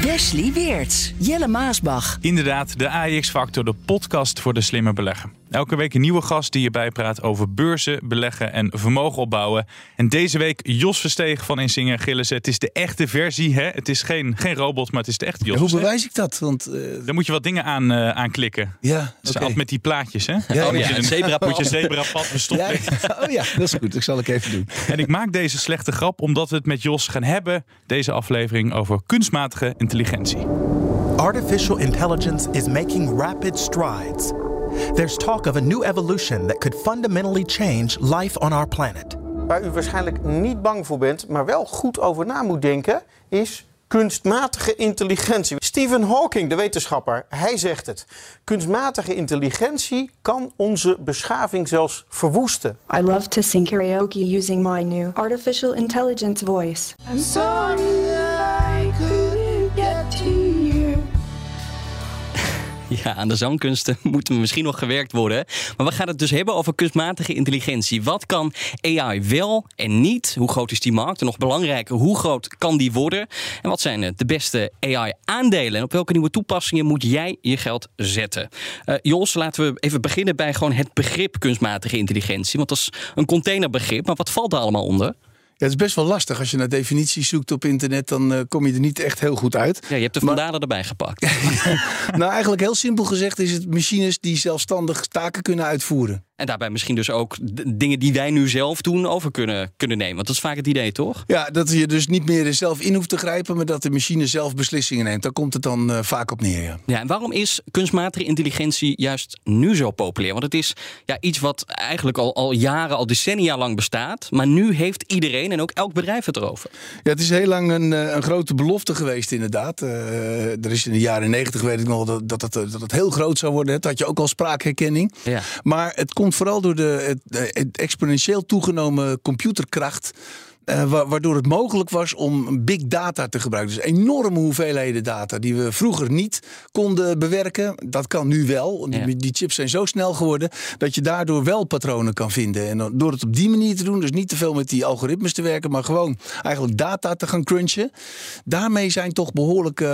Wesley Weerts, Jelle Maasbach. Inderdaad, de AEX-factor, de podcast voor de slimme belegger. Elke week een nieuwe gast die je bijpraat over beurzen, beleggen en vermogen opbouwen. En deze week Jos Versteeg van Insinger Gillissen. Het is de echte versie, hè? Het is geen, geen robot, maar het is de echte Jos. Hoe bewijs ik dat? Want, uh... Daar moet je wat dingen aan uh, aanklikken. Ja, dus okay. met die plaatjes, hè? Ja, oh, ja. Moet je een zebrapad, moet je zebrapad verstoppen. Ja, oh ja, dat is goed. Dat zal ik even doen. En ik maak deze slechte grap omdat we het met Jos gaan hebben. Deze aflevering over kunstmatige intelligentie. Artificial intelligence is making rapid strides. There's talk of a new evolution that could fundamentally change life on our planet. Waar u waarschijnlijk niet bang voor bent, maar wel goed over na moet denken, is kunstmatige intelligentie. Stephen Hawking, de wetenschapper, hij zegt het. Kunstmatige intelligentie kan onze beschaving zelfs verwoesten. I love to sing karaoke using my new artificial intelligence voice. I'm sorry Ja, aan de zangkunsten moet misschien nog gewerkt worden. Maar we gaan het dus hebben over kunstmatige intelligentie. Wat kan AI wel en niet? Hoe groot is die markt? En nog belangrijker, hoe groot kan die worden? En wat zijn de beste AI-aandelen? En op welke nieuwe toepassingen moet jij je geld zetten? Uh, Jos, laten we even beginnen bij gewoon het begrip kunstmatige intelligentie. Want dat is een containerbegrip. Maar wat valt daar allemaal onder? Het is best wel lastig. Als je naar definities zoekt op internet, dan uh, kom je er niet echt heel goed uit. Ja, je hebt de vandalen erbij gepakt. nou, eigenlijk heel simpel gezegd is het machines die zelfstandig taken kunnen uitvoeren. En daarbij misschien dus ook dingen die wij nu zelf doen over kunnen, kunnen nemen. Want dat is vaak het idee, toch? Ja, dat je dus niet meer zelf in hoeft te grijpen, maar dat de machine zelf beslissingen neemt. Daar komt het dan uh, vaak op neer. Ja. ja, en waarom is kunstmatige intelligentie juist nu zo populair? Want het is ja, iets wat eigenlijk al, al jaren, al decennia lang bestaat. Maar nu heeft iedereen en ook elk bedrijf het erover. Ja, het is heel lang een, een grote belofte geweest, inderdaad. Uh, er is in de jaren negentig, weet ik nog, dat, dat, het, dat het heel groot zou worden. Dat had je ook al spraakherkenning. Ja. Maar het komt vooral door de het exponentieel toegenomen computerkracht. Uh, waardoor het mogelijk was om big data te gebruiken. Dus enorme hoeveelheden data die we vroeger niet konden bewerken. Dat kan nu wel. Die, ja. die, chips zijn zo snel geworden dat je daardoor wel patronen kan vinden. En door het op die manier te doen, dus niet te veel met die algoritmes te werken, maar gewoon eigenlijk data te gaan crunchen. Daarmee zijn toch behoorlijke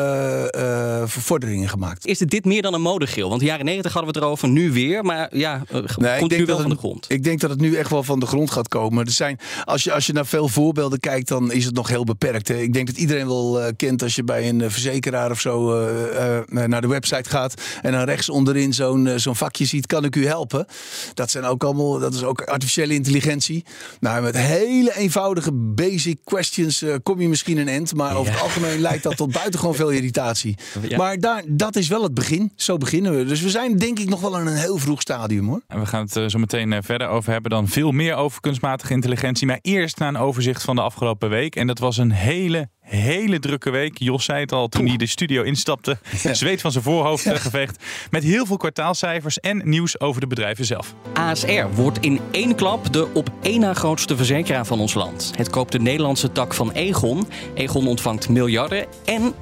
uh, vervorderingen gemaakt. Is dit meer dan een modegeel? Want de jaren 90 hadden we het erover, nu weer. Maar ja, uh, nee, komt nu wel het, van de grond. Ik denk dat het nu echt wel van de grond gaat komen. Er zijn, als, je, als je naar veel voorbeelden kijkt, dan is het nog heel beperkt. Hè. Ik denk dat iedereen wel uh, kent als je bij een uh, verzekeraar of zo uh, naar de website gaat en dan rechts onderin zo'n zo'n vakje ziet, kan ik u helpen? Dat zijn ook allemaal, dat is ook artificiële intelligentie. Nou, met hele eenvoudige basic questions kom je misschien een end, maar over het algemeen leidt dat tot buitengewoon veel irritatie. Ja. Maar daar, dat is wel het begin. Zo beginnen we. Dus we zijn denk ik nog wel in een heel vroeg stadium hoor. En we gaan het zo meteen verder over hebben dan veel meer over kunstmatige intelligentie. Maar eerst naar een overzicht van de afgelopen week. En dat was een hele, hele drukke week. Jos zei het al toen hij de studio instapte. Ja. Zweet van zijn voorhoofd ja. geveegd. Met heel veel kwartaalcijfers en nieuws over de bedrijven zelf. ASR wordt in één klap de op één na grootste verzekeraar van ons land. Het koopt de Nederlandse tak van Egon. Egon ontvangt miljarden en 30%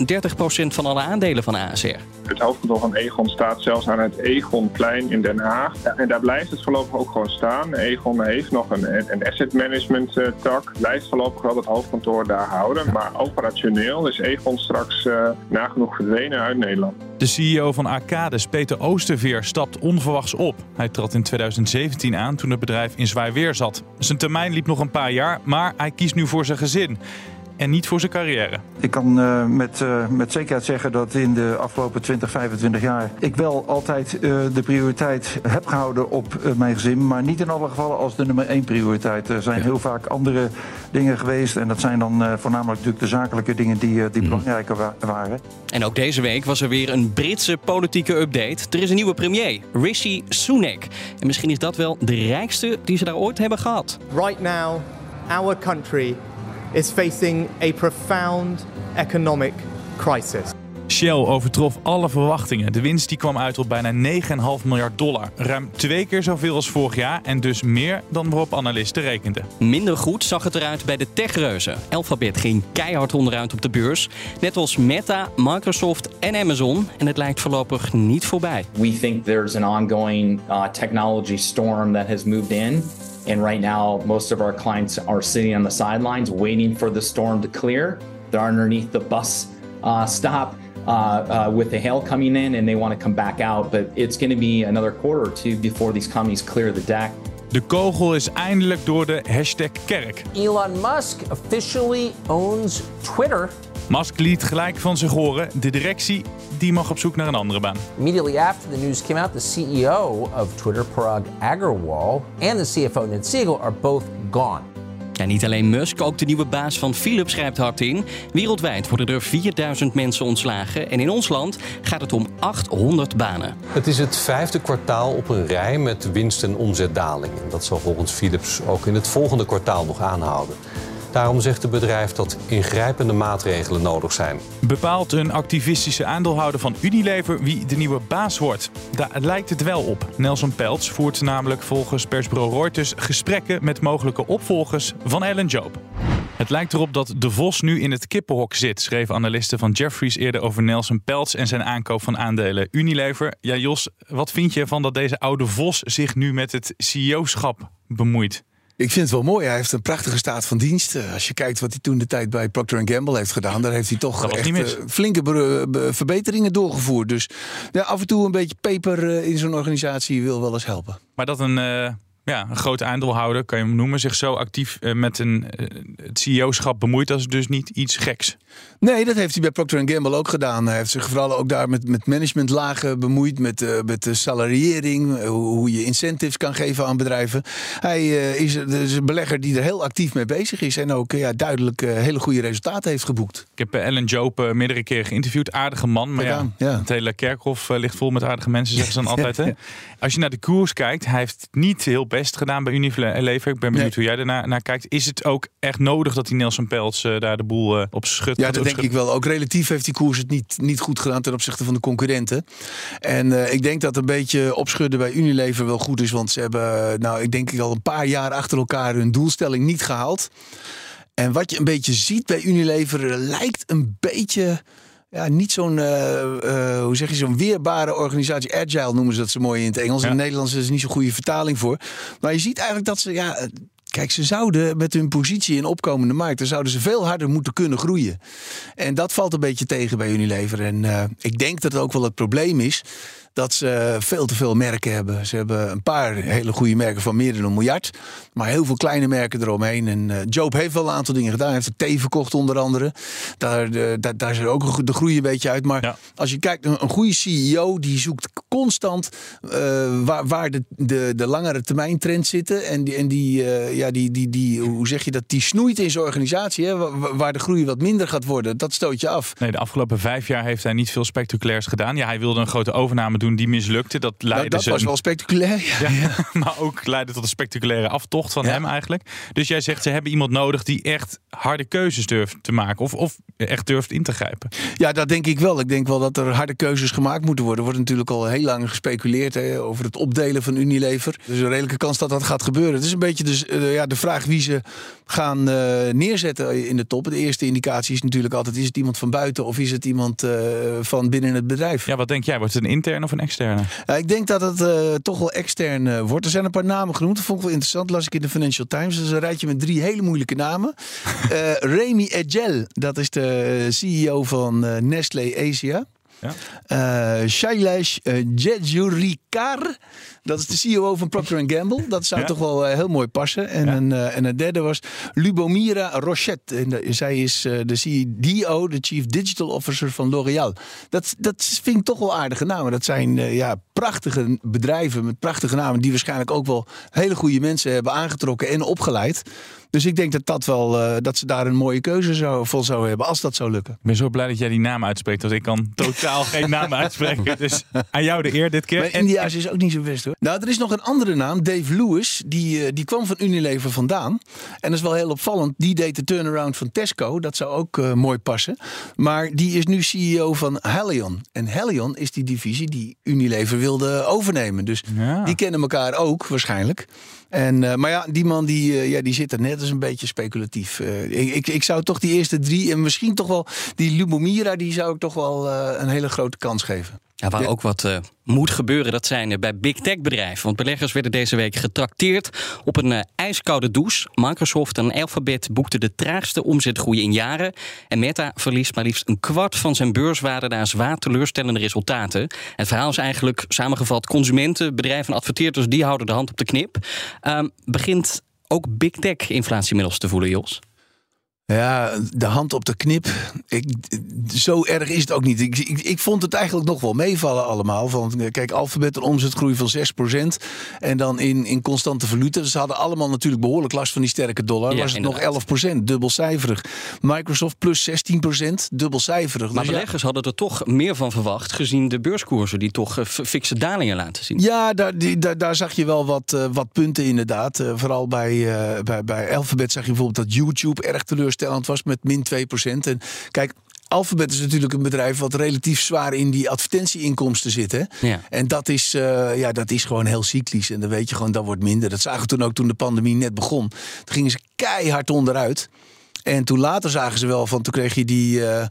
van alle aandelen van ASR. Het hoofdkantoor van Egon staat zelfs aan het Egonplein in Den Haag. En daar blijft het voorlopig ook gewoon staan. Egon heeft nog een, een asset management uh, tak. Blijft voorlopig wel het hoofdkantoor daar houden. Maar operationeel is Egon straks uh, nagenoeg verdwenen uit Nederland. De CEO van Arcades, Peter Oosterveer, stapt onverwachts op. Hij trad in 2017 aan toen het bedrijf in zwaar weer zat. Zijn termijn liep nog een paar jaar, maar hij kiest nu voor zijn gezin en niet voor zijn carrière. Ik kan uh, met, uh, met zekerheid zeggen dat in de afgelopen 20, 25 jaar ik wel altijd uh, de prioriteit heb gehouden op mijn gezin, maar niet in alle gevallen als de nummer één prioriteit. Er zijn ja. heel vaak andere dingen geweest en dat zijn dan voornamelijk natuurlijk de zakelijke dingen die, die mm. belangrijker wa waren. En ook deze week was er weer een Britse politieke update. Er is een nieuwe premier, Rishi Sunak. En misschien is dat wel de rijkste die ze daar ooit hebben gehad. Right now, our country is facing a profound economic crisis. Shell overtrof alle verwachtingen. De winst die kwam uit op bijna 9,5 miljard dollar. Ruim twee keer zoveel als vorig jaar en dus meer dan waarop analisten rekenden. Minder goed zag het eruit bij de techreuzen. Alphabet ging keihard onderuit op de beurs. Net als Meta, Microsoft en Amazon. En het lijkt voorlopig niet voorbij. We think there's an ongoing uh, technology storm that has moved in. And right now, most of our clients are sitting on the sidelines waiting for the storm to clear. They're underneath the bus uh, stop uh, uh, with the hail coming in and they want to come back out. But it's going to be another quarter or two before these companies clear the deck. De kogel is eindelijk door de hashtag kerk. Elon Musk officially owns Twitter. Musk liet gelijk van zich horen. De directie die mag op zoek naar een andere baan. Immediately after the news came out, the CEO of Twitter, Parag Agarwal, and the CFO, Ned Siegel, are both gone. Ja, niet alleen Musk, ook de nieuwe baas van Philips grijpt hard in. Wereldwijd worden er 4000 mensen ontslagen. En in ons land gaat het om 800 banen. Het is het vijfde kwartaal op een rij met winst- en omzetdaling. En dat zal volgens Philips ook in het volgende kwartaal nog aanhouden. Daarom zegt het bedrijf dat ingrijpende maatregelen nodig zijn. Bepaalt een activistische aandeelhouder van Unilever wie de nieuwe baas wordt? Daar lijkt het wel op. Nelson Peltz voert namelijk volgens persbureau Reuters gesprekken met mogelijke opvolgers van Ellen Job. Het lijkt erop dat de Vos nu in het kippenhok zit, schreven analisten van Jeffries eerder over Nelson Peltz en zijn aankoop van aandelen Unilever. Ja, Jos, wat vind je van dat deze oude Vos zich nu met het CEO-schap bemoeit? Ik vind het wel mooi. Hij heeft een prachtige staat van dienst. Eh, Als je kijkt wat hij toen de tijd bij Procter Gamble heeft gedaan, daar heeft hij toch echt eh, flinke verbeteringen doorgevoerd. Dus ja, af en toe een beetje peper eh, in zo'n organisatie wil wel eens helpen. Maar dat een, ja, een groot aandeelhouder, kan je hem noemen, zich zo actief eh, met een, eh, het CEO-schap bemoeit, dat is dus niet iets geks. Nee, dat heeft hij bij Procter Gamble ook gedaan. Hij heeft zich vooral ook daar met, met managementlagen bemoeid. Met, eh, met de salariering. hoe, hoe je incentives kan geven aan bedrijven. Hij eh, is, is een belegger die er heel actief mee bezig is. En ook ja, duidelijk hele goede resultaten heeft geboekt. Ik heb Ellen Joop meerdere keren geïnterviewd. Aardige man, maar ja, het hele kerkhof ligt vol met aardige mensen, zeggen ze dan altijd. Hè? Als je naar de koers kijkt, hij heeft niet heel best gedaan bij Unilever. Ik ben benieuwd hoe jij ernaar naar kijkt. Is het ook echt nodig dat die Nelson Peltz eh, daar de boel eh, op schut? Ja, dat denk ik wel. Ook relatief heeft die koers het niet, niet goed gedaan ten opzichte van de concurrenten. En eh, ik denk dat een beetje opschudden bij Unilever wel goed is. Want ze hebben, nou, ik denk al een paar jaar achter elkaar hun doelstelling niet gehaald. En wat je een beetje ziet bij Unilever lijkt een beetje. Ja, niet zo'n, eh, eh, hoe zeg je, zo'n weerbare organisatie. Agile noemen ze dat zo mooi in het Engels. In het Nederlands is er niet zo'n goede vertaling voor. Maar je ziet eigenlijk dat ze, ja, eh, kijk, ze zouden met hun positie in opkomende markten, zouden ze veel harder moeten kunnen groeien. En dat valt een beetje tegen bij Unilever. En ik denk dat het ook wel het probleem is dat ze veel te veel merken hebben. Ze hebben een paar hele goede merken van meer dan een miljard. Maar heel veel kleine merken eromheen. En eh, Joop heeft wel een aantal dingen gedaan. Hij heeft er thee verkocht onder andere. Daar, de, daar, daar zit ook de groei een beetje uit. Maar als je kijkt, een, een goede CEO die zoekt constant eh, waar, waar de, de, de langere termijn trends zitten. En die, en die, eh, ja, die, die, die, hoe zeg je dat, die snoeit in zijn organisatie. Hè, waar, waar de groei wat minder gaat worden. Dat stoot je af. Nee, de afgelopen vijf jaar heeft hij niet veel spectaculairs gedaan. Ja, hij wilde een grote overname doen die mislukte. Dat leidde Nou, dat ze was wel spectaculair. Ja. Ja, maar ook leidde tot een spectaculaire aftocht van hem eigenlijk. Dus jij zegt ze hebben iemand nodig die echt harde keuzes durft te maken. Of, of echt durft in te grijpen. Ja, dat denk ik wel. Ik denk wel dat er harde keuzes gemaakt moeten worden. Er wordt natuurlijk al heel lang gespeculeerd hè, over het opdelen van Unilever. Dus een redelijke kans dat dat gaat gebeuren. Het is een beetje dus, eh, ja, de vraag wie ze gaan eh, neerzetten in de top. De eerste indicatie is natuurlijk altijd: is het iemand van buiten of is het iemand eh, van binnen het bedrijf? Ja, wat denk jij? Wordt het een interne of een externe? Ja, ik denk dat het eh, toch wel extern eh, wordt. Er zijn een paar namen genoemd. Dat vond ik wel interessant. Las ik in de Financial Times. Dat is een rijtje met drie hele moeilijke namen. Eh Remy Edgel, dat is de CEO van eh, Nestlé Asia. Ja. Eh, Shailesh uh, Jejurikar, dat is de CEO van Procter Gamble. Dat zou Ja. toch wel eh, heel mooi passen. En, een, eh, en een derde was Lubomira Rochette. En de- zij is eh, de CDO, de Chief Digital Officer van L'Oréal. Dat, dat vind ik toch wel aardige namen. Dat zijn eh, ja, prachtige bedrijven met prachtige namen... die waarschijnlijk ook wel hele goede mensen hebben aangetrokken en opgeleid. Dus ik denk dat, dat, wel, eh, dat ze daar een mooie keuze zou, voor zou hebben, als dat zou lukken. Ik ben zo blij dat jij die naam uitspreekt, want ik kan totaal geen naam uitspreken. Dus aan jou de eer dit keer. Maar India's is ook niet zo best hoor. Nou, er is nog een andere naam, Dave Lewis. Die, eh, die kwam van Unilever vandaan. En dat is wel heel opvallend. Die deed de turnaround van Tesco. Dat zou ook eh, mooi passen. Maar die is nu CEO van Halion. En Halion is die divisie die Unilever wilde overnemen. Dus die kennen elkaar ook waarschijnlijk. En, eh, maar ja, die man die, eh, ja, die zit er net als een beetje speculatief. Eh, ik, ik, zou toch die eerste drie en misschien toch wel die Lumomira, die zou ik toch wel een hele grote kans geven. Ja, waar ook wat uh, moet gebeuren, dat zijn uh, bij big tech bedrijven. Want beleggers werden deze week getrakteerd op een uh, ijskoude douche. Microsoft en Alphabet boekten de traagste omzetgroei in jaren. En Meta verliest maar liefst een kwart van zijn beurswaarde na zwaar teleurstellende resultaten. Het verhaal is eigenlijk samengevat: consumenten, bedrijven en adverteerders die houden de hand op de knip. Ehm, begint ook big tech inflatie inmiddels te voelen, Jos? Ja, de hand op de knip. Ik, zo erg is het ook niet. Ik, ik, ik, vond het eigenlijk nog wel meevallen allemaal. Van, kijk, Alphabet een omzetgroei van 6%. En dan in, in constante valuta. Dus ze hadden allemaal natuurlijk behoorlijk last van die sterke dollar. Ja, was het inderdaad. nog 11%, dubbelcijferig. Microsoft plus 16%, dubbelcijferig. Maar dus beleggers hadden er toch meer van verwacht... gezien de beurskoersen die toch uh, fikse dalingen laten zien. Ja, daar, die, daar, daar zag je wel wat, uh, wat punten inderdaad. Vooral bij, bij, bij Alphabet zag je bijvoorbeeld dat YouTube erg teleurstellend was met min 2%. En kijk, Alphabet is natuurlijk een bedrijf wat relatief zwaar in die advertentieinkomsten zit. Hè? Ja. En dat is, uh, ja, dat is gewoon heel cyclisch. En dan weet je gewoon, dat wordt minder. Dat zagen we toen ook toen de pandemie net begon. Toen gingen ze keihard onderuit. En toen later zagen ze wel van, toen kreeg je die, uh,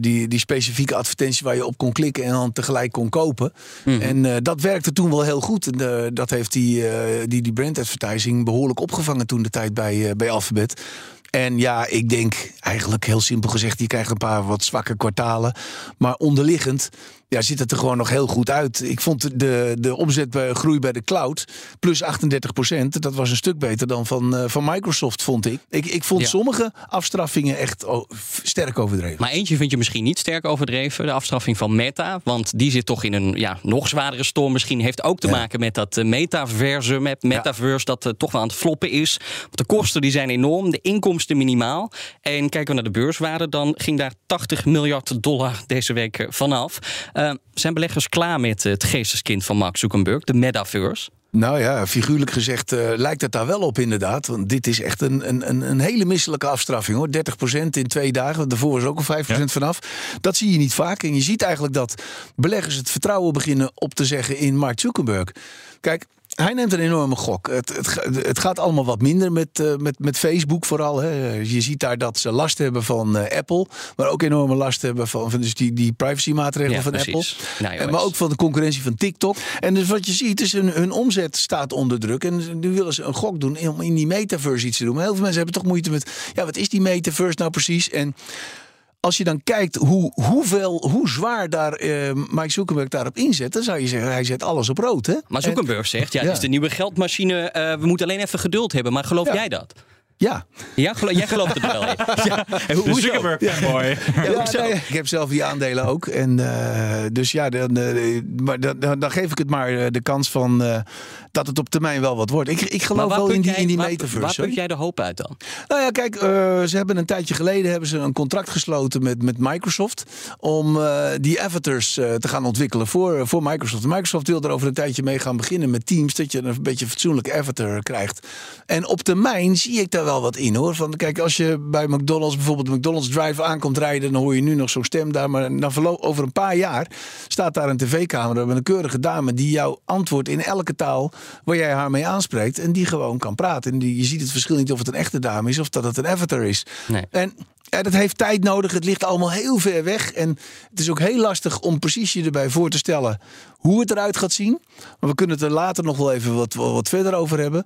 die, die specifieke advertentie waar je op kon klikken en dan tegelijk kon kopen. Mm -hmm. En uh, dat werkte toen wel heel goed. En dat heeft die, die, die brand advertising behoorlijk opgevangen toen de tijd bij, bij Alphabet. En ja, ik denk eigenlijk heel simpel gezegd, je krijgt een paar wat zwakke kwartalen. Maar onderliggend ja, ziet het er gewoon nog heel goed uit. Ik vond de, de omzetgroei bij de cloud plus 38 procent. Dat was een stuk beter dan van, uh, van Microsoft, vond ik. Ik, ik vond ja. sommige afstraffingen echt sterk overdreven. Maar eentje vind je misschien niet sterk overdreven. De afstraffing van Meta. Want die zit toch in een ja, nog zwaardere storm. Misschien heeft ook te ja. maken met dat uh, metaversum. Met metaverse dat uh, toch wel aan het floppen is. Want de kosten die zijn enorm. De inkomsten minimaal. En kijken we naar de beurswaarde. Dan ging daar 80 miljard dollar deze week vanaf. Uh, zijn beleggers klaar met het geesteskind van Mark Zuckerberg, de metaverse? Nou ja, figuurlijk gezegd uh, lijkt het daar wel op inderdaad. Want dit is echt een, een, een hele misselijke afstraffing hoor. 30% in twee dagen, daarvoor is ook al 5% ja. vanaf. Dat zie je niet vaak. En je ziet eigenlijk dat beleggers het vertrouwen beginnen op te zeggen in Mark Zuckerberg. Kijk, hij neemt een enorme gok. Het, het, het gaat allemaal wat minder met, uh, met, met Facebook vooral. Hè. Je ziet daar dat ze last hebben van uh, Apple. Maar ook enorme last hebben van, van dus die, die privacy maatregelen ja, van precies. Apple. Nou, en, maar ook van de concurrentie van TikTok. En dus wat je ziet is hun, hun omzet staat onder druk. En nu willen ze een gok doen om in die metaverse iets te doen. Maar heel veel mensen hebben toch moeite met... Ja, wat is die metaverse nou precies? En als je dan kijkt hoe, hoeveel, hoe zwaar daar uh, Mike Zuckerberg daarop inzet, dan zou je zeggen, hij zet alles op rood. Hè? Maar Zuckerberg en, zegt, ja, het is de nieuwe geldmachine, uh, we moeten alleen even geduld hebben. Maar geloof ja. jij dat? Ja. ja gelo jij gelooft het wel. ja. En hoe, Zuckerberg ja. mooi. Ja, ja, nee, ik heb zelf die aandelen ook. En, uh, dus ja, dan, uh, maar dan, dan, geef ik het maar de kans van uh, dat het op termijn wel wat wordt. Ik, ik geloof wel in die, jij, in die waar, metaverse. Waar put jij de hoop uit dan? Nou ja, kijk, ze hebben een tijdje geleden hebben ze een contract gesloten met, met Microsoft om die avatars te gaan ontwikkelen voor, voor Microsoft. Microsoft wil er over een tijdje mee gaan beginnen met Teams, dat je een beetje fatsoenlijk avatar krijgt. En op termijn zie ik daar wel wat in hoor. Van, kijk, als je bij McDonald's bijvoorbeeld McDonald's Drive aankomt rijden, dan hoor je nu nog zo'n stem daar. Maar na verloop, over een paar jaar staat daar een tv-camera met een keurige dame die jou antwoordt in elke taal waar jij haar mee aanspreekt. En die gewoon kan praten. En die, je ziet het verschil niet of het een echte dame is of dat het een avatar is. Nee. En ja, dat heeft tijd nodig. Het ligt allemaal heel ver weg. En het is ook heel lastig om precies je erbij voor te stellen hoe het eruit gaat zien. Maar we kunnen het er later nog wel even wat, wat verder over hebben.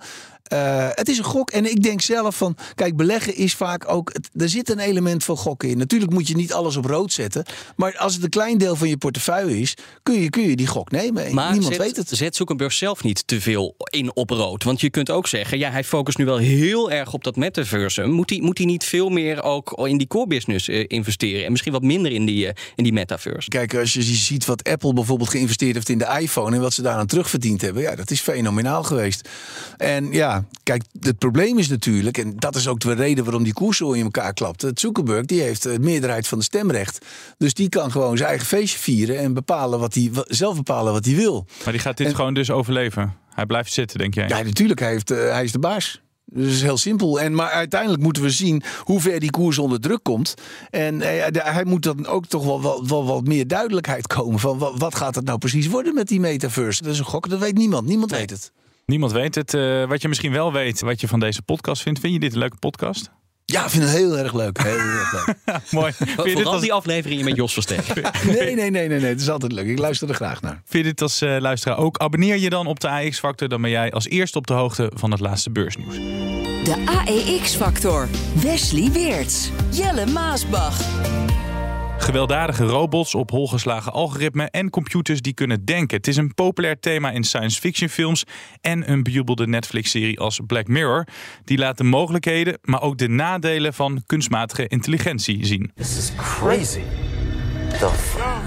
Uh, het is een gok. En ik denk zelf van, kijk, beleggen is vaak ook. Het, er zit een element van gokken in. Natuurlijk moet je niet alles op rood zetten. Maar als het een klein deel van je portefeuille is, kun je, kun je die gok nemen. Maar Niemand zet, weet het. Zet Zuckerberg zelf niet te veel in op rood. Want je kunt ook zeggen, ja, hij focust nu wel heel erg op dat metaversum. Moet hij, moet hij niet veel meer ook in in die core business eh, investeren. En misschien wat minder in die, eh, in die metaverse. Kijk, als je ziet wat Apple bijvoorbeeld geïnvesteerd heeft in de iPhone en wat ze daaraan terugverdiend hebben, ja, dat is fenomenaal geweest. En ja, kijk, het probleem is natuurlijk, en dat is ook de reden waarom die koers zo in elkaar klapt. Het Zuckerberg die heeft de meerderheid van de stemrecht. Dus die kan gewoon zijn eigen feestje vieren en bepalen wat hij zelf bepalen wat hij wil. Maar die gaat dit gewoon dus overleven. Hij blijft zitten, denk jij? Ja, natuurlijk. Hij, heeft, eh, hij is de baas. Dus heel simpel. En, maar uiteindelijk moeten we zien hoe ver die koers onder druk komt. En eh, de- hij moet dan ook toch wel, wel, wel wat meer duidelijkheid komen. Van wat, wat gaat het nou precies worden met die metaverse? Dat is een gok, dat weet niemand. Niemand weet het. Niemand weet het. Eh, wat je misschien wel weet, wat je van deze podcast vindt. Vind je dit een leuke podcast? Ja, ik vind het heel erg leuk. Heel erg leuk. Mooi. Vind je, dit Vooral als, die afleveringen met Jos Verstegen. Nee, nee, nee, nee, nee. Het is altijd leuk. Ik luister er graag naar. vind je dit als eh, luisteraar ook? Abonneer je dan op de AX Factor. Dan ben jij als eerste op de hoogte van het laatste beursnieuws. De AEX-factor. Wesley Weerts. Jelle Maasbach. Gewelddadige robots op holgeslagen algoritmen en computers die kunnen denken. Het is een populair thema in science fiction films en een bejubelde Netflix-serie als Black Mirror. Die laat de mogelijkheden, maar ook de nadelen van kunstmatige intelligentie zien. This is crazy. The fuck?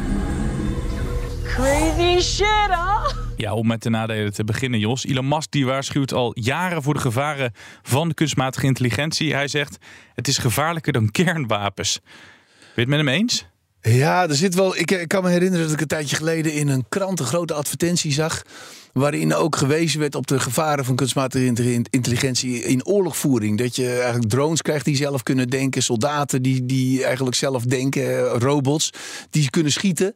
Crazy shit, huh? Ja, om met de nadelen te beginnen, Jos. Elon Musk die waarschuwt al jaren voor de gevaren van kunstmatige intelligentie. Hij zegt, het is gevaarlijker dan kernwapens. Het met hem eens? Ja, er zit wel. Ik, ik kan me herinneren dat ik een tijdje geleden in een krant een grote advertentie zag. Waarin ook gewezen werd op de gevaren van kunstmatige intelli- intelligentie in oorlogvoering. Dat je eigenlijk drones krijgt die zelf kunnen denken, soldaten die, die eigenlijk zelf denken, robots die kunnen schieten.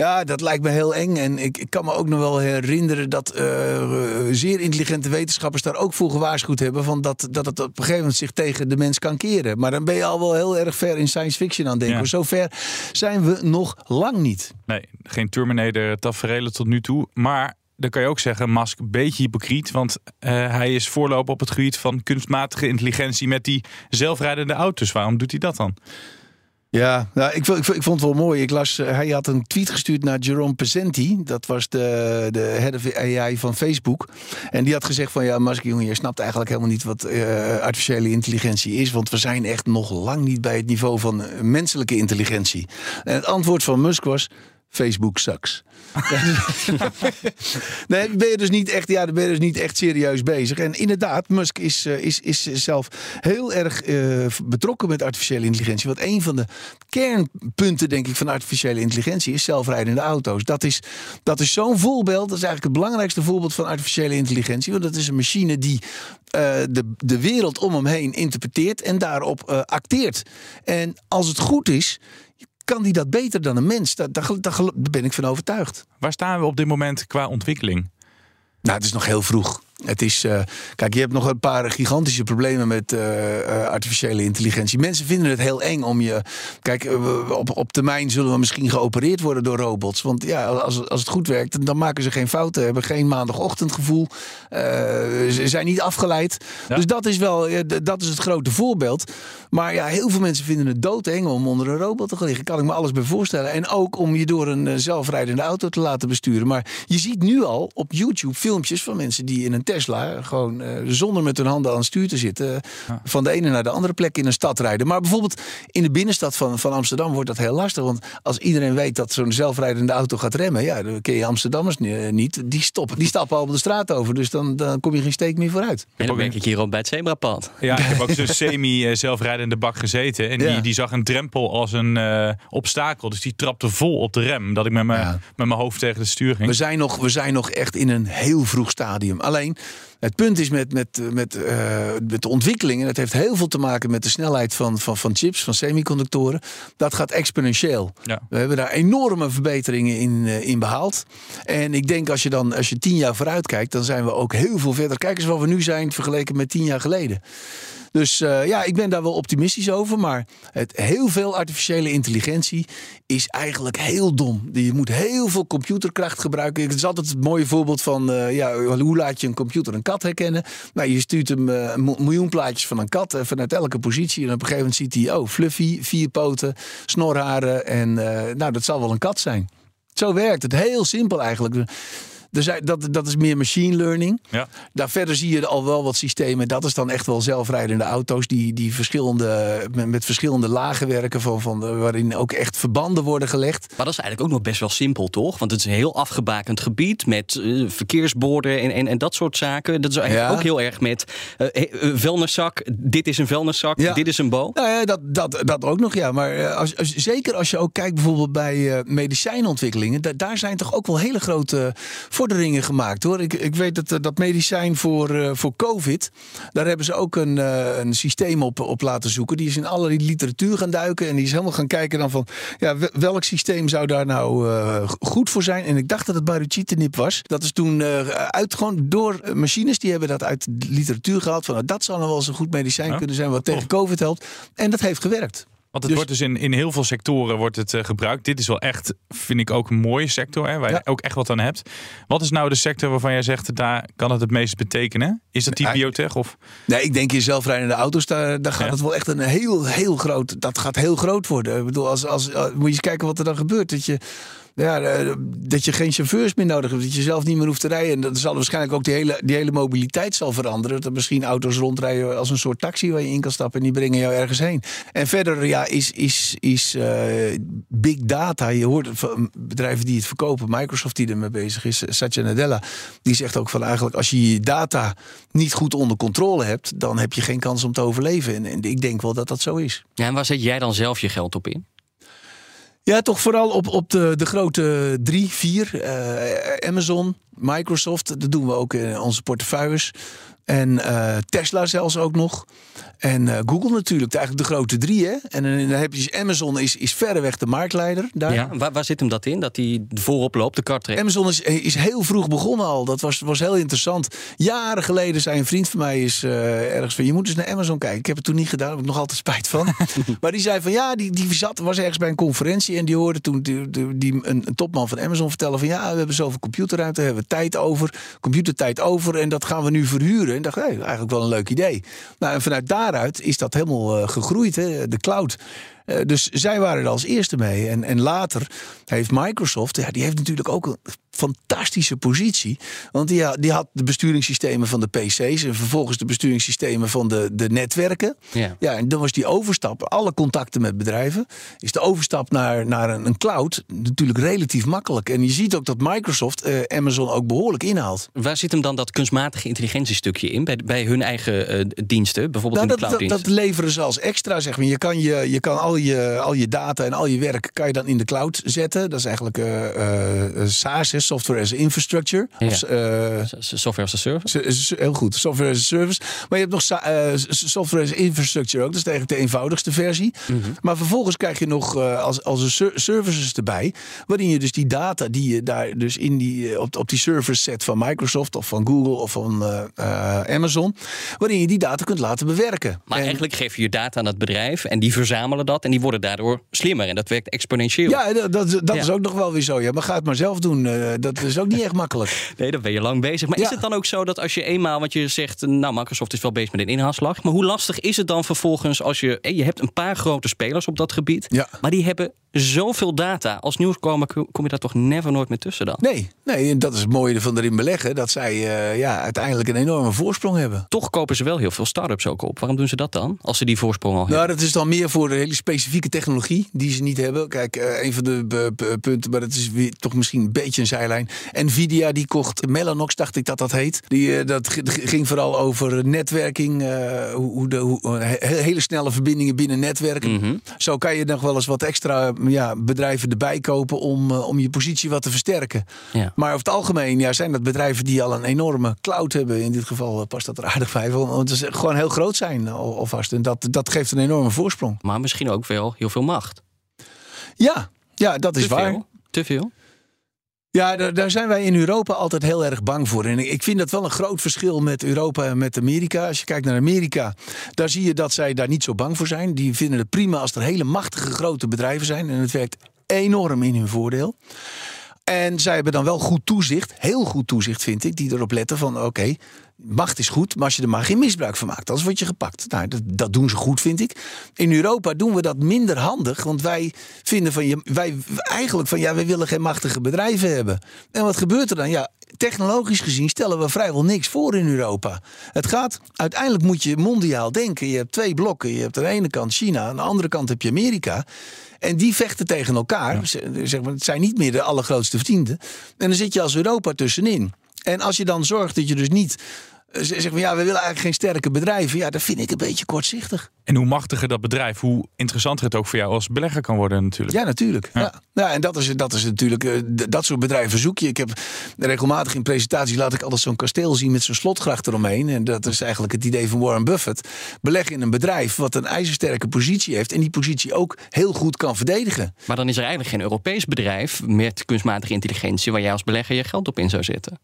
Ja, dat lijkt me heel eng. En ik, ik kan me ook nog wel herinneren dat eh, zeer intelligente wetenschappers daar ook voor gewaarschuwd hebben. Van dat, dat het op een gegeven moment zich tegen de mens kan keren. Maar dan ben je al wel heel erg ver in science fiction aan het denken. Ja. Zo ver zijn we nog lang niet. Nee, geen Terminator tafereelen tot nu toe. Maar dan kan je ook zeggen, Musk een beetje hypocriet. Want eh, hij is voorloper op het gebied van kunstmatige intelligentie met die zelfrijdende auto's. Waarom doet hij dat dan? Ja, nou, ik, ik vond het wel mooi. Ik las, eh, hij had een tweet gestuurd naar Jerome Pesenti. Dat was de, de head of AI van Facebook. En die had gezegd van... Ja, Musk, jongen, je snapt eigenlijk helemaal niet wat eh, artificiële intelligentie is. Want we zijn echt nog lang niet bij het niveau van eh, menselijke intelligentie. En het antwoord van Musk was... Facebook sucks. nee, ben je dus niet echt, ja, dan ben je dus niet echt serieus bezig. En inderdaad, Musk is, eh, is, is zelf heel erg eh, betrokken met artificiële intelligentie. Want een van de kernpunten, denk ik, van artificiële intelligentie is zelfrijdende auto's. Dat is, dat is zo'n voorbeeld. Dat is eigenlijk het belangrijkste voorbeeld van artificiële intelligentie. Want dat is een machine die eh, de, de wereld om hem heen interpreteert en daarop acteert. En als het goed is, kan die dat beter dan een mens. Daar, daar, ben ik van overtuigd. Waar staan we op dit moment qua ontwikkeling? Nou, het is nog heel vroeg. Het is, eh, kijk, je hebt nog een paar gigantische problemen met eh, eh, artificiële intelligentie. Mensen vinden het heel eng om je. Kijk, op, op termijn zullen we misschien geopereerd worden door robots. Want ja, als, als het goed werkt, dan maken ze geen fouten, hebben geen maandagochtendgevoel, ze zijn niet afgeleid. Dus dat is wel, dat is het grote voorbeeld. Maar ja, heel veel mensen vinden het doodeng om onder een robot te gaan liggen. Kan ik me alles bij voorstellen. En ook om je door een zelfrijdende auto te laten besturen. Maar je ziet nu al op YouTube filmpjes van mensen die in een Tesla gewoon eh, zonder met hun handen aan het stuur te zitten, van de ene naar de andere plek in een stad rijden. Maar bijvoorbeeld in de binnenstad van, van Amsterdam wordt dat heel lastig. Want als iedereen weet dat zo'n zelfrijdende auto gaat remmen, ja, dan ken je Amsterdammers ni- niet. Die, stoppen, die stappen al op de straat over. Dus dan, dan kom je geen steek meer vooruit. En dan werk ik hier al bij het zebrapad. Ja, ik heb ook zo'n semi-zelfrijdende bak gezeten. En die, Ja. die zag een drempel als een eh, obstakel. Dus die trapte vol op de rem. Dat ik met mijn, met mijn hoofd tegen de stuur ging. We zijn, nog, we zijn nog echt in een heel vroeg stadium. Alleen, het punt is met, met, met, eh, met de ontwikkeling... en dat heeft heel veel te maken met de snelheid van, van, van chips, van semiconductoren... dat gaat exponentieel. Ja. We hebben daar enorme verbeteringen in, eh, in behaald. En ik denk als je dan als je tien jaar vooruit kijkt... dan zijn we ook heel veel verder. Kijk eens waar we nu zijn vergeleken met tien jaar geleden. Dus eh, ja, ik ben daar wel optimistisch over. Maar het, heel veel artificiële intelligentie is eigenlijk heel dom. Je moet heel veel computerkracht gebruiken. Het is altijd het mooie voorbeeld van eh, ja, hoe laat je een computer een kat herkennen. Nou, je stuurt hem eh, een miljoen plaatjes van een kat vanuit elke positie. En op een gegeven moment ziet hij, oh, fluffy, vier poten, snorharen. En nou, dat zal wel een kat zijn. Zo werkt het. Heel simpel eigenlijk. Zijn, dat, dat is meer machine learning. Ja. Daar verder zie je al wel wat systemen. Dat is dan echt wel zelfrijdende auto's die, die verschillende, met, met verschillende lagen werken. Van, van, de- waarin ook echt verbanden worden gelegd. Maar dat is eigenlijk ook nog best wel simpel, toch? Want het is een heel afgebakend gebied met eh, verkeersborden en, en, en dat soort zaken. Dat is eigenlijk Ja. ook heel erg met eh, vuilniszak. Dit is een vuilniszak, Ja. dit is een boom. Nou ja, dat, dat, dat ook nog, ja. Maar als, als, zeker als je ook kijkt bijvoorbeeld bij eh, medicijnontwikkelingen. da- daar zijn toch ook wel hele grote vorderingen gemaakt, hoor. Ik, ik weet dat eh, dat medicijn voor, eh, voor COVID... daar hebben ze ook een, eh, een systeem op, op laten zoeken. Die is in allerlei literatuur gaan duiken. En die is helemaal gaan kijken dan van... Ja, wel- welk systeem zou daar nou goed voor zijn? En ik dacht dat het baruchitinib was. Dat is toen uit, gewoon door machines... die hebben dat uit de literatuur gehaald. Van, nou, dat zou nou wel eens een goed medicijn kunnen zijn... wat tegen COVID helpt. En dat heeft gewerkt. Want het wordt dus in, in heel veel sectoren wordt het, eh, gebruikt. Dit is wel echt, vind ik ook een mooie sector, hè, waar je ook echt wat aan hebt. Wat is nou de sector waarvan jij zegt, daar kan het het meest betekenen? Is dat die biotech? Of? Nee, ik denk in zelfrijdende auto's, daar, daar gaat Ja. het wel echt een heel, heel groot. Dat gaat heel groot worden. Ik bedoel, als, als, als- moet je eens kijken wat er dan gebeurt. Dat je. Ja, eh, dat je geen chauffeurs meer nodig hebt. Dat je zelf niet meer hoeft te rijden. En dat zal waarschijnlijk ook die hele, die hele mobiliteit zal veranderen. Dat misschien auto's rondrijden als een soort taxi waar je in kan stappen. En die brengen jou ergens heen. En verder ja, is, is, is eh, big data. Je hoort bedrijven die het verkopen. Microsoft die ermee bezig is. Satya Nadella. Die zegt ook van eigenlijk als je je data niet goed onder controle hebt. Dan heb je geen kans om te overleven. En, en ik denk wel dat dat zo is. Ja, en waar zet jij dan zelf je geld op in? Ja, toch vooral op, op de, de grote drie, vier. eh, Amazon, Microsoft, dat doen we ook in onze portefeuilles. En eh, Tesla zelfs ook nog. En eh, Google natuurlijk, eigenlijk de grote drie. Hè? En dan heb je dus Amazon is, is verreweg de marktleider daar. Ja, waar, waar zit hem dat in? Dat hij voorop loopt, de kar trekt? Amazon is, is heel vroeg begonnen al. Dat was, was heel interessant. Jaren geleden zei een vriend van mij is eh, ergens van... je moet eens naar Amazon kijken. Ik heb het toen niet gedaan, daar heb ik nog altijd spijt van. maar die zei van ja, die, die zat, was ergens bij een conferentie... en die hoorde toen die, die, die- een, een topman van Amazon vertellen van... ja, we hebben zoveel computerruimte, we hebben tijd over, computertijd over... en dat gaan we nu verhuren. En dacht, eigenlijk wel een leuk idee. Nou, en vanuit daaruit is dat helemaal eh, gegroeid, hè, de cloud... Eh, dus zij waren er als eerste mee. En, en later heeft Microsoft, ja, die heeft natuurlijk ook een fantastische positie. Want die, die had de besturingssystemen van de PC's en vervolgens de besturingssystemen van de, de netwerken. Ja. Ja, en dan was die overstap, alle contacten met bedrijven, is de overstap naar, naar een, een cloud natuurlijk relatief makkelijk. En je ziet ook dat Microsoft eh, Amazon ook behoorlijk inhaalt. Waar zit hem dan dat kunstmatige intelligentiestukje in? Bij, bij hun eigen eh, diensten, bijvoorbeeld Nou, in de dat, dat, dat leveren ze als extra, zeg maar. Je kan, je, je kan al, je, al je data en al je werk kan je dan in de cloud zetten. Dat is eigenlijk eh, eh, SaaS, Software as Infrastructure. Ja. Of, eh, Software as a service. heel goed, Software as a Service. Maar je hebt nog eh, Software as Infrastructure ook. Dat is eigenlijk de eenvoudigste versie. Mhm. Maar vervolgens krijg je nog eh, als, als een ser- services erbij. Waarin je dus die data die je daar dus in die, op, op die servers zet van Microsoft of van Google of van Amazon. Waarin je die data kunt laten bewerken. Maar En- eigenlijk geef je je data aan het bedrijf en die verzamelen dat en die worden daardoor slimmer. En dat werkt exponentieel. Ja, dat, dat, dat Ja. is ook nog wel weer zo. Ja, maar ga het maar zelf doen. Eh, dat is ook niet echt makkelijk. Nee, dan ben je lang bezig. Maar is het dan ook zo dat als je eenmaal, want je zegt, nou, Microsoft is wel bezig met een inhaalslag. Maar hoe lastig is het dan vervolgens als je, eh, je hebt een paar grote spelers op dat gebied. Ja. Maar die hebben zoveel data. Als nieuwskomer kom je daar toch never nooit meer tussen dan? Nee, nee, en dat is het mooie van erin beleggen. Dat zij eh, ja, uiteindelijk een enorme voorsprong hebben. Toch kopen ze wel heel veel start-ups ook op. Waarom doen ze dat dan? Als ze die voorsprong al hebben. Nou, dat is dan meer voor de hele specifieke technologie die ze niet hebben. Kijk, eh, een van de punten, maar dat is weer toch misschien een beetje een zijlijn. Nvidia die kocht Mellanox, dacht ik dat dat heet. Die, eh, dat ging vooral over netwerking, eh, hoe, hoe de, hoe, he- hele snelle verbindingen binnen netwerken. Mhm. Zo kan je nog wel eens wat extra ja, bedrijven erbij kopen om, eh, om je positie wat te versterken. Ja. Maar over het algemeen ja, zijn dat bedrijven die al een enorme cloud hebben. In dit geval past dat er aardig bij. Want ze gewoon heel groot zijn al- alvast. En dat, dat geeft een enorme voorsprong. Maar misschien ook wel heel veel macht. Ja, ja dat is Te waar. veel? Te veel? Ja, daar, daar zijn wij in Europa altijd heel erg bang voor. En ik- vind dat wel een groot verschil met Europa en met Amerika. Als je kijkt naar Amerika, daar zie je dat zij daar niet zo bang voor zijn. Die vinden het prima als er hele machtige grote bedrijven zijn. En het werkt enorm in hun voordeel. En zij hebben dan wel goed toezicht, heel goed toezicht vind ik, die erop letten van oké, macht is goed, maar als je er maar geen misbruik van maakt, anders word je gepakt. Nou, dat, dat doen ze goed, vind ik. In Europa doen we dat minder handig, want wij vinden van je, wij eigenlijk van ja, wij willen geen machtige bedrijven hebben. En wat gebeurt er dan? Ja, technologisch gezien stellen we vrijwel niks voor in Europa. Het gaat, uiteindelijk moet je mondiaal denken. Je hebt twee blokken. Je hebt aan de ene kant China, aan de andere kant heb je Amerika. En die vechten tegen elkaar. Ze- Zeg maar, het zijn niet meer de allergrootste vrienden. En dan zit je als Europa tussenin. En als je dan zorgt dat je dus niet eh, zegt van ja, we willen eigenlijk geen sterke bedrijven. Ja, dat vind ik een beetje kortzichtig. En hoe machtiger dat bedrijf, hoe interessanter het ook voor jou als belegger kan worden natuurlijk. Ja, natuurlijk. Ja. Ja. en dat is, dat is natuurlijk, eh, dat soort bedrijven zoek je. Ik heb regelmatig in presentaties laat ik altijd zo'n kasteel zien met zo'n slotgracht eromheen. En dat is eigenlijk het idee van Warren Buffett. Beleg in een bedrijf wat een ijzersterke positie heeft en die positie ook heel goed kan verdedigen. Maar dan is er eigenlijk geen Europees bedrijf met kunstmatige intelligentie waar jij als belegger je geld op in zou zetten.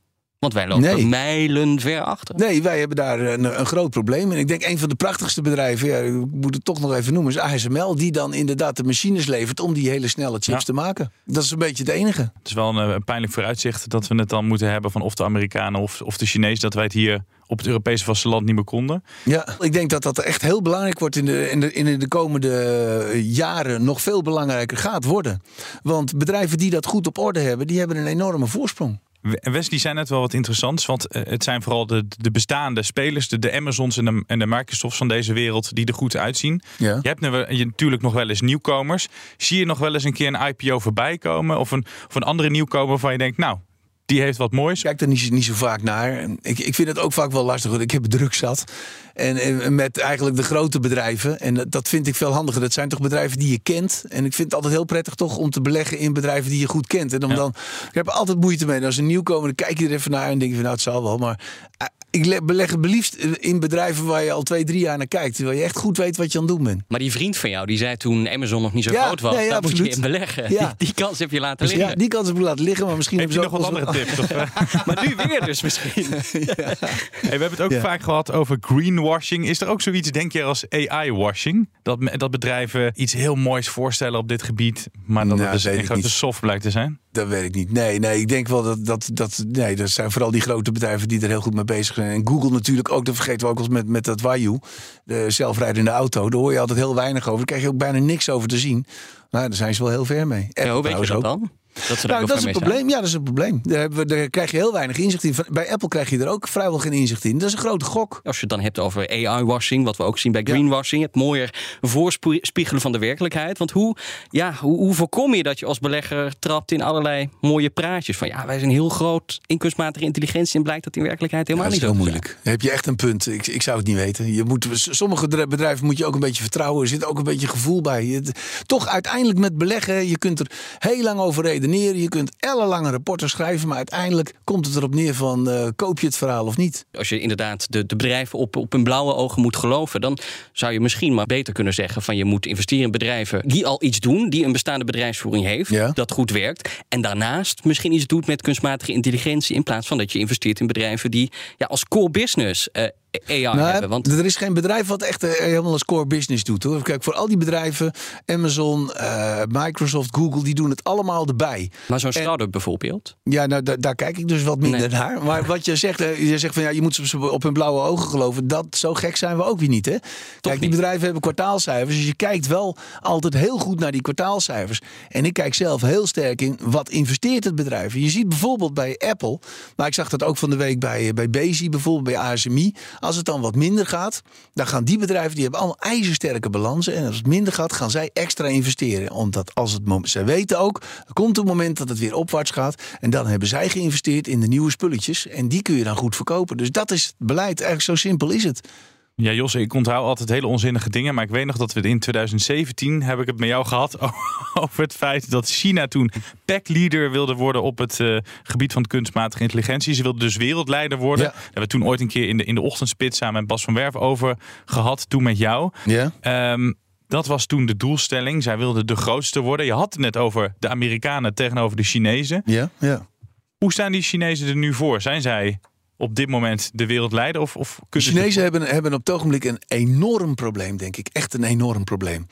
Want wij lopen Nee. mijlen ver achter. Nee, wij hebben daar een, een groot probleem. En ik denk een van de prachtigste bedrijven, ja, ik moet het toch nog even noemen, is ASML. Die dan inderdaad de machines levert om die hele snelle chips Ja. te maken. Dat is een beetje het enige. Het is wel een, eh, een pijnlijk vooruitzicht dat we het dan moeten hebben van of de Amerikanen of, of de Chinezen, dat wij het hier op het Europese vasteland niet meer konden. Ja, ik denk dat dat echt heel belangrijk wordt in de, in de, in de komende jaren. Nog veel belangrijker gaat worden. Want bedrijven die dat goed op orde hebben, die hebben een enorme voorsprong. We- Wesley zei net wel wat interessants, want eh, het zijn vooral de, de bestaande spelers, de, de Amazons en de, en de Microsofts van deze wereld, die er goed uitzien. Ja. Je hebt nu natuurlijk nog wel eens nieuwkomers. Zie je nog wel eens een keer een IPO voorbij komen of een, of een andere nieuwkomer waarvan je denkt, nou, die heeft wat moois. Ik kijk er niet, niet zo vaak naar. Ik, ik vind het ook vaak wel lastig. Ik heb druk zat. En, en met eigenlijk de grote bedrijven. En dat, dat vind ik veel handiger. Dat zijn toch bedrijven die je kent. En ik vind het altijd heel prettig toch om te beleggen in bedrijven die je goed kent. En om dan, ik heb er altijd moeite mee. Als een nieuwkomer, dan kijk je er even naar en denk je van nou het zal wel. Maar eh, ik le- beleg het liefst in bedrijven waar je al twee, drie jaar naar kijkt. Waar je echt goed weet wat je aan het doen bent. Maar die vriend van jou, die zei toen Amazon nog niet zo Ja, groot was, nee, daar moet je in beleggen. Ja. Die, die kans heb je laten liggen. ja, die kans heb ik laten liggen. Maar misschien Heb je nog hebben wat ze ook andere wel- tips? Of, eh? Maar nu weer dus misschien. Hey, we hebben het ook Ja. vaak gehad over greenwashing. Is er ook zoiets, denk je, als AI-washing? Dat, dat bedrijven iets heel moois voorstellen op dit gebied, maar dat Nou, het dus een grote soft blijkt te zijn? Dat weet ik niet. Nee, nee, ik denk wel dat dat, dat. Nee, dat zijn vooral die grote bedrijven die er heel goed mee bezig zijn. En Google natuurlijk ook, dat vergeten we ook eens met, met dat Wayuu, de zelfrijdende auto. Daar hoor je altijd heel weinig over. Daar krijg je ook bijna niks over te zien. Nou, daar zijn ze wel heel ver mee. Ja, hoe weet je dat ook. dan? Dat ze Nou, dat is een probleem. Ja, dat is een probleem. Daar, hebben we, daar krijg je heel weinig inzicht in. Bij Apple krijg je er ook vrijwel geen inzicht in. Dat is een grote gok. Als je het dan hebt over AI-washing, wat we ook zien bij greenwashing, het mooier voorspiegelen van de werkelijkheid. Want hoe, ja, hoe, hoe voorkom je dat je als belegger trapt in allerlei mooie praatjes van ja, wij zijn heel groot in kunstmatige intelligentie en blijkt dat in werkelijkheid helemaal dat is niet heel zo te zijn. moeilijk. Dan heb je echt een punt. Ik, ik zou het niet weten. Je moet, sommige bedrijven- bedrijven moet je ook een beetje vertrouwen. Er zit ook een beetje gevoel bij. Je- toch uiteindelijk met beleggen, je kunt er heel lang over redeneren. Je kunt ellenlange rapporten schrijven. Maar uiteindelijk komt het erop neer van eh, koop je het verhaal of niet. Als je inderdaad de, de bedrijven op, op hun blauwe ogen moet geloven, dan zou je misschien maar beter kunnen zeggen van je moet investeren in bedrijven die al iets doen, die een bestaande bedrijfsvoering heeft, dat goed werkt. En daarnaast misschien iets doet met kunstmatige intelligentie in plaats van dat je investeert in bedrijven die ja, als core business eh, AI Nou, hebben. Want Er is geen bedrijf wat echt eh, helemaal als core business doet. Hoor. Kijk, voor al die bedrijven, Amazon, eh, Microsoft, Google, die doen het allemaal erbij. maar zo'n start-up bijvoorbeeld. Ja, nou, da- daar kijk ik dus wat minder Nee. naar. Maar wat je zegt, eh, je zegt van ja, je moet ze op hun blauwe ogen geloven. Dat, zo gek zijn we ook weer niet. Hè? Kijk, die bedrijven hebben kwartaalcijfers. Dus je kijkt wel altijd heel goed naar die kwartaalcijfers. En ik kijk zelf heel sterk in wat investeert het bedrijf. Je ziet bijvoorbeeld bij Apple, maar ik zag dat ook van de week bij, bij Bezi, bijvoorbeeld bij ASMI. Als het dan wat minder gaat, dan gaan die bedrijven, die hebben allemaal ijzersterke balansen. En als het minder gaat, gaan zij extra investeren. Omdat als het moment, zij weten ook, er komt een moment dat het weer opwaarts gaat. En dan hebben zij geïnvesteerd in de nieuwe spulletjes. En die kun je dan goed verkopen. Dus dat is het beleid. Eigenlijk zo simpel is het. Ja, Jos, ik onthoud altijd hele onzinnige dingen. Maar ik weet nog dat we in 2017 heb ik het met jou gehad over het feit dat China toen packleader wilde worden op het eh, gebied van kunstmatige intelligentie. Ze wilden dus wereldleider worden. Daar hebben we toen ooit een keer in de, in de ochtendspit samen met Bas van Werf over gehad. Toen met jou. Ja. Ehm, dat was toen de doelstelling. Zij wilden de grootste worden. Je had het net over de Amerikanen tegenover de Chinezen. Ja, ja. Hoe staan die Chinezen er nu voor? Zijn zij op dit moment de wereldleider? Of, of De Chinezen hebben, hebben op het ogenblik een enorm probleem, denk ik. Echt een enorm probleem.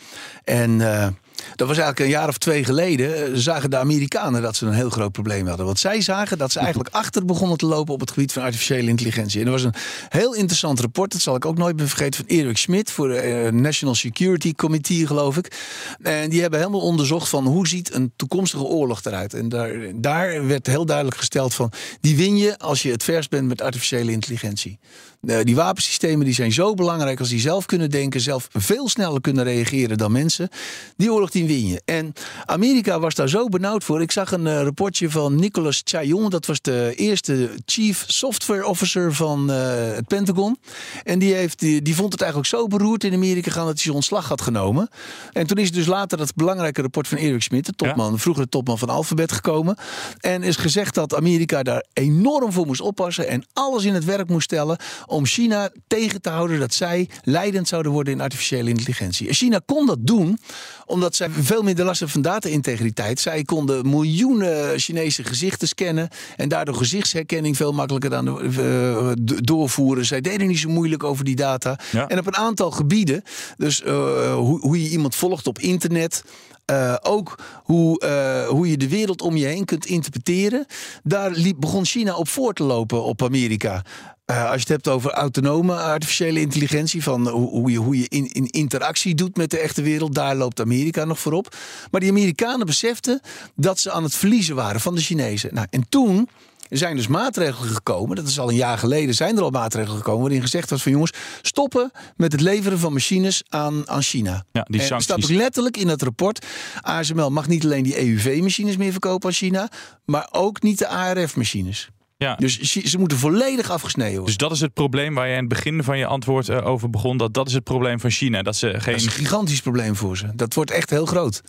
En eh, Dat was eigenlijk een jaar of twee geleden. eh, Zagen de Amerikanen dat ze een heel groot probleem hadden. Want zij zagen dat ze eigenlijk achter begonnen te lopen op het gebied van artificiële intelligentie. En er was een heel interessant rapport. Dat zal ik ook nooit meer vergeten. Van Erik Schmidt voor de eh, National Security Committee, geloof ik. En die hebben helemaal onderzocht van hoe ziet een toekomstige oorlog eruit. En daar, daar werd heel duidelijk gesteld van die win je als je het vers bent met artificiële intelligentie. Eh, die wapensystemen die zijn zo belangrijk als die zelf kunnen denken, zelf veel sneller kunnen reageren dan mensen. Die oorlog die win je. En Amerika was daar zo benauwd voor. Ik zag een eh, rapportje van Nicolas Chaillon, dat was de eerste Chief Software Officer van eh, het Pentagon. En die, heeft, die, die vond het eigenlijk zo beroerd in Amerika gaan dat hij zijn ontslag had genomen. En toen is dus later dat belangrijke rapport van Erik Schmidt, de topman, vroeger de topman van Alphabet, gekomen. En is gezegd dat Amerika daar enorm voor moest oppassen en alles in het werk moest stellen om China tegen te houden dat zij leidend zouden worden in artificiële intelligentie. En China kon dat doen omdat zij veel minder last hebben van data-integriteit. Zij konden miljoenen Chinese gezichten scannen en daardoor gezichtsherkenning veel makkelijker dan, eh, doorvoeren. Zij deden niet zo moeilijk over die data. Ja. En op een aantal gebieden, dus eh, hoe, hoe je iemand volgt op internet. eh, ook hoe, hoe je de wereld om je heen kunt interpreteren. Daar liep, begon China op voor te lopen op Amerika. Eh, als je het hebt over autonome artificiële intelligentie, van hoe, hoe je, hoe je in, in interactie doet met de echte wereld, daar loopt Amerika nog voorop. Maar die Amerikanen beseften dat ze aan het verliezen waren van de Chinezen. Nou, en toen er zijn dus maatregelen gekomen, dat is al een jaar geleden, zijn er al maatregelen gekomen waarin gezegd was van jongens, stoppen met het leveren van machines aan, aan China. Ja, die staat sancties. ook letterlijk in het rapport, ASML mag niet alleen die EUV-machines meer verkopen aan China, maar ook niet de ARF-machines. Ja. Dus ze moeten volledig afgesneden worden. Dus dat is het probleem waar je in het begin van je antwoord eh, over begon. Dat dat is het probleem van China. Dat ze geen. Dat is een gigantisch probleem voor ze. Dat wordt echt heel groot.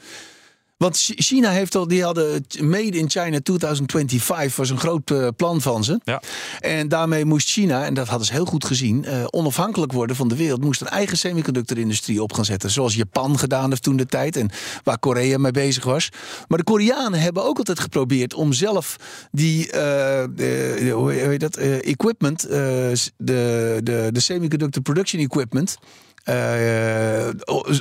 Want Chi- China heeft al, die hadden Made in China 2025 was een groot eh, plan van ze. Ja. En daarmee moest China, en dat hadden ze heel goed gezien, eh, onafhankelijk worden van de wereld. Moest een eigen semiconductorindustrie op gaan zetten. Zoals Japan gedaan heeft toen de tijd en waar Korea mee bezig was. Maar de Koreanen hebben ook altijd geprobeerd om zelf die, eh, hoe heet dat, equipment, de, de, de semiconductor production equipment. Eh,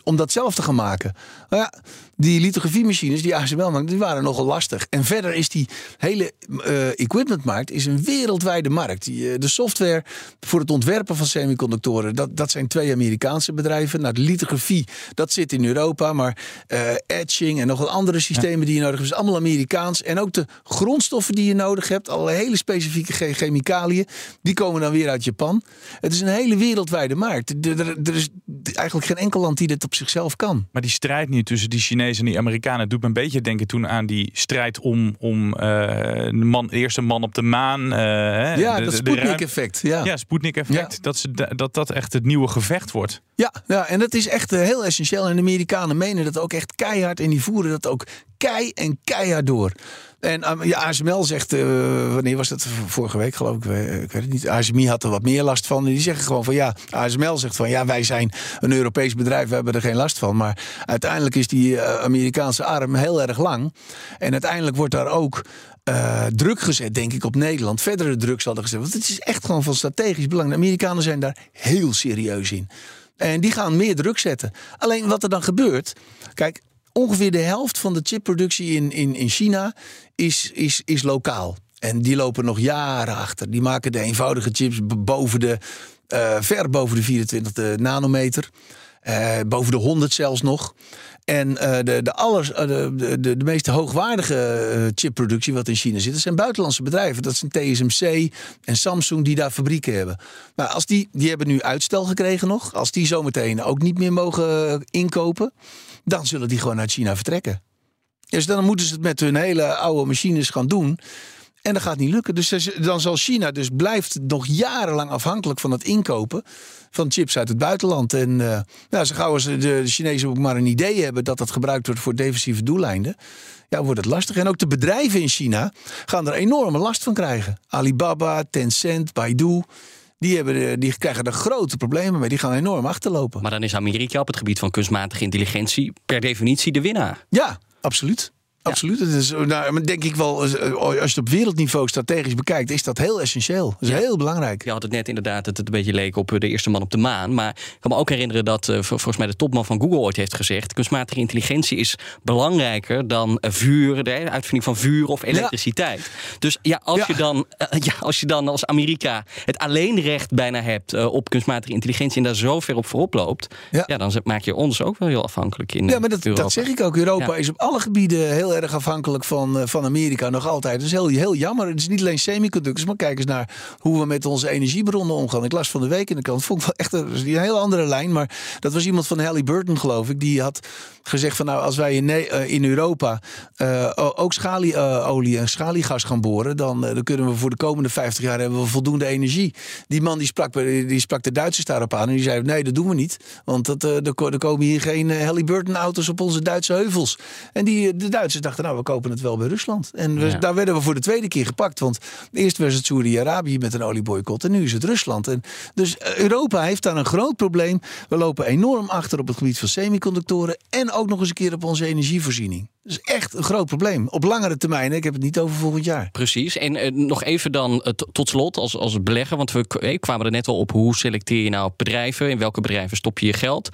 om dat zelf te gaan maken. Maar ja, die lithografiemachines die ASML maakt, die waren nogal lastig. En verder is die hele eh, equipmentmarkt is een wereldwijde markt. Die, eh, de software voor het ontwerpen van semiconductoren, dat, dat zijn twee Amerikaanse bedrijven. Nou, de lithografie, dat zit in Europa. Maar eh, etching en nog wat andere systemen die je nodig hebt, is allemaal Amerikaans. En ook de grondstoffen die je nodig hebt, alle hele specifieke che- chemicaliën, die komen dan weer uit Japan. Het is een hele wereldwijde markt. Er is eigenlijk geen enkel land die dit op zichzelf kan. Maar die strijd nu tussen die Chinezen en die Amerikanen doet me een beetje denken toen aan die strijd om, om eh, de, man, de eerste man op de maan. eh, Ja, de- dat Sputnik-effect. Ja. Ja, Sputnik-effect. Dat, ze, dat dat echt het nieuwe gevecht wordt. Ja, ja, en dat is echt eh, heel essentieel. En de Amerikanen menen dat ook echt keihard. En die voeren dat ook kei en keihard door. En um, ja, ASML zegt, eh, wanneer was dat? Vorige week geloof ik. eh, Ik weet het niet. ASMI had er wat meer last van. En die zeggen gewoon van ja, ASML zegt van ja, wij zijn een Europees bedrijf. We hebben er geen last van. Maar uiteindelijk is die eh, Amerikaanse arm heel erg lang. En uiteindelijk wordt daar ook eh, druk gezet, denk ik, op Nederland. Verdere druk zal er gezet. Want het is echt gewoon van strategisch belang. De Amerikanen zijn daar heel serieus in. En die gaan meer druk zetten. Alleen wat er dan gebeurt. Kijk, ongeveer de helft van de chipproductie in, in, in China is, is, is lokaal. En die lopen nog jaren achter. Die maken de eenvoudige chips boven de, eh, ver boven de 24 nanometer. Eh, boven de 100 zelfs nog. En eh, de, de, aller, eh, de, de, de meest hoogwaardige eh, chipproductie wat in China zit, dat zijn buitenlandse bedrijven. Dat zijn TSMC en Samsung die daar fabrieken hebben. Maar als die, die hebben nu uitstel gekregen nog. Als die zometeen ook niet meer mogen inkopen, dan zullen die gewoon uit China vertrekken. Dus dan moeten ze het met hun hele oude machines gaan doen. En dat gaat niet lukken. Dus dan zal China dus blijft nog jarenlang afhankelijk van het inkopen van chips uit het buitenland. En eh nou, zo gauw als de de Chinezen ook maar een idee hebben dat dat gebruikt wordt voor defensieve doeleinden, ja, wordt het lastig. En ook de bedrijven in China gaan er enorme last van krijgen. Alibaba, Tencent, Baidu. Die, hebben de, die krijgen er grote problemen mee. Die gaan enorm achterlopen. Maar dan is Amerika op het gebied van kunstmatige intelligentie per definitie de winnaar. Ja, absoluut. Absoluut. Het is, nou, denk ik wel, eh, als je het op wereldniveau strategisch bekijkt, is dat heel essentieel. Dat is Ja. heel belangrijk. Je had het net inderdaad dat het een beetje leek op eh, de eerste man op de maan. Maar ik kan me ook herinneren dat eh, vol- volgens mij de topman van Google ooit heeft gezegd: kunstmatige intelligentie is belangrijker dan vuur, de uitvinding van vuur of elektriciteit. Dus ja, als, Je dan, ja, als je dan als Amerika het alleenrecht bijna hebt op kunstmatige intelligentie en daar zo ver op voorop loopt, ja. dan maak je ons ook wel heel afhankelijk in. Ja, maar dat, dat zeg ik ook. Europa is op alle gebieden heel erg afhankelijk van, eh, van Amerika. Nog altijd. Dat is heel, heel jammer. Het is niet alleen semiconductors. Maar kijk eens naar hoe we met onze energiebronnen omgaan. Ik las van de week in de krant. Vond ik wel echt een, hele andere lijn. Maar dat was iemand van Halliburton, geloof ik. Die had gezegd van nou, als wij in, eh, in Europa o- ook schalieolie en schaliegas gaan boren. Dan, dan kunnen we voor de komende 50 jaar hebben we voldoende energie. Die man die sprak, die sprak de Duitsers daarop aan. En die zei nee, dat doen we niet. Want dat, er, ko- komen hier geen eh, Halliburton auto's op onze Duitse heuvels. En die, de Duitsers dachten nou, we kopen het wel bij Rusland. En we- Ja. daar werden we voor de tweede keer gepakt. Want eerst was het Saoedi-Arabië met een olieboycott. En nu is het Rusland. En dus eh, Europa heeft daar een groot probleem. We lopen enorm achter op het gebied van semiconductoren. En ook nog eens een keer op onze energievoorziening. Dat is echt een groot probleem. Op langere termijn. Ik heb het niet over volgend jaar. Precies. En eh, nog even dan eh, tot slot als, als belegger. Want we eh, kwamen er net al op hoe selecteer je nou bedrijven? In welke bedrijven stop je je geld?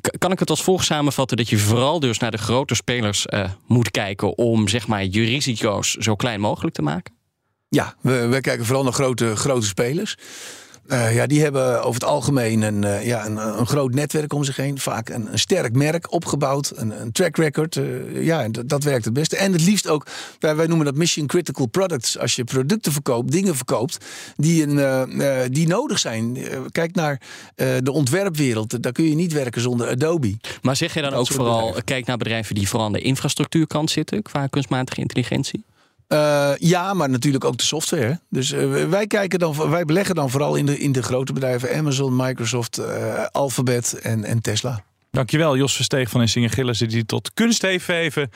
K- kan ik het als volgt samenvatten dat je vooral dus naar de grote spelers moet kijken om zeg maar je risico's zo klein mogelijk te maken? Ja, we, we kijken vooral naar grote, grote spelers. Eh, ja, die hebben over het algemeen een, eh, ja, een, een groot netwerk om zich heen. Vaak een, een sterk merk opgebouwd, een, een track record. eh, ja, en dat, werkt het beste. En het liefst ook, wij, wij noemen dat mission critical products. Als je producten verkoopt, dingen verkoopt die, een, die nodig zijn. Kijk naar de ontwerpwereld. Daar kun je niet werken zonder Adobe. Maar zeg je dan Dat ook vooral, bedrijven. kijk naar bedrijven die vooral aan de infrastructuurkant zitten qua kunstmatige intelligentie? Eh, ja, maar natuurlijk ook de software. Dus eh, wij, kijken dan, wij beleggen dan vooral in de, in de grote bedrijven: Amazon, Microsoft, eh, Alphabet en, en Tesla. Dankjewel, Jos Versteeg van Insinger Gillissen, die tot kunst heeft even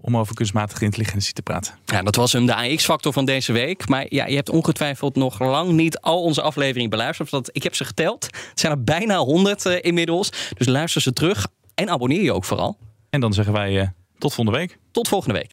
om over kunstmatige intelligentie te praten. Ja, dat was hem, de AX-factor van deze week. Maar ja, je hebt ongetwijfeld nog lang niet al onze afleveringen beluisterd. Want ik heb ze geteld. Het zijn er bijna 100 eh, inmiddels. Dus luister ze terug en abonneer je ook vooral. En dan zeggen wij eh, tot volgende week. Tot volgende week.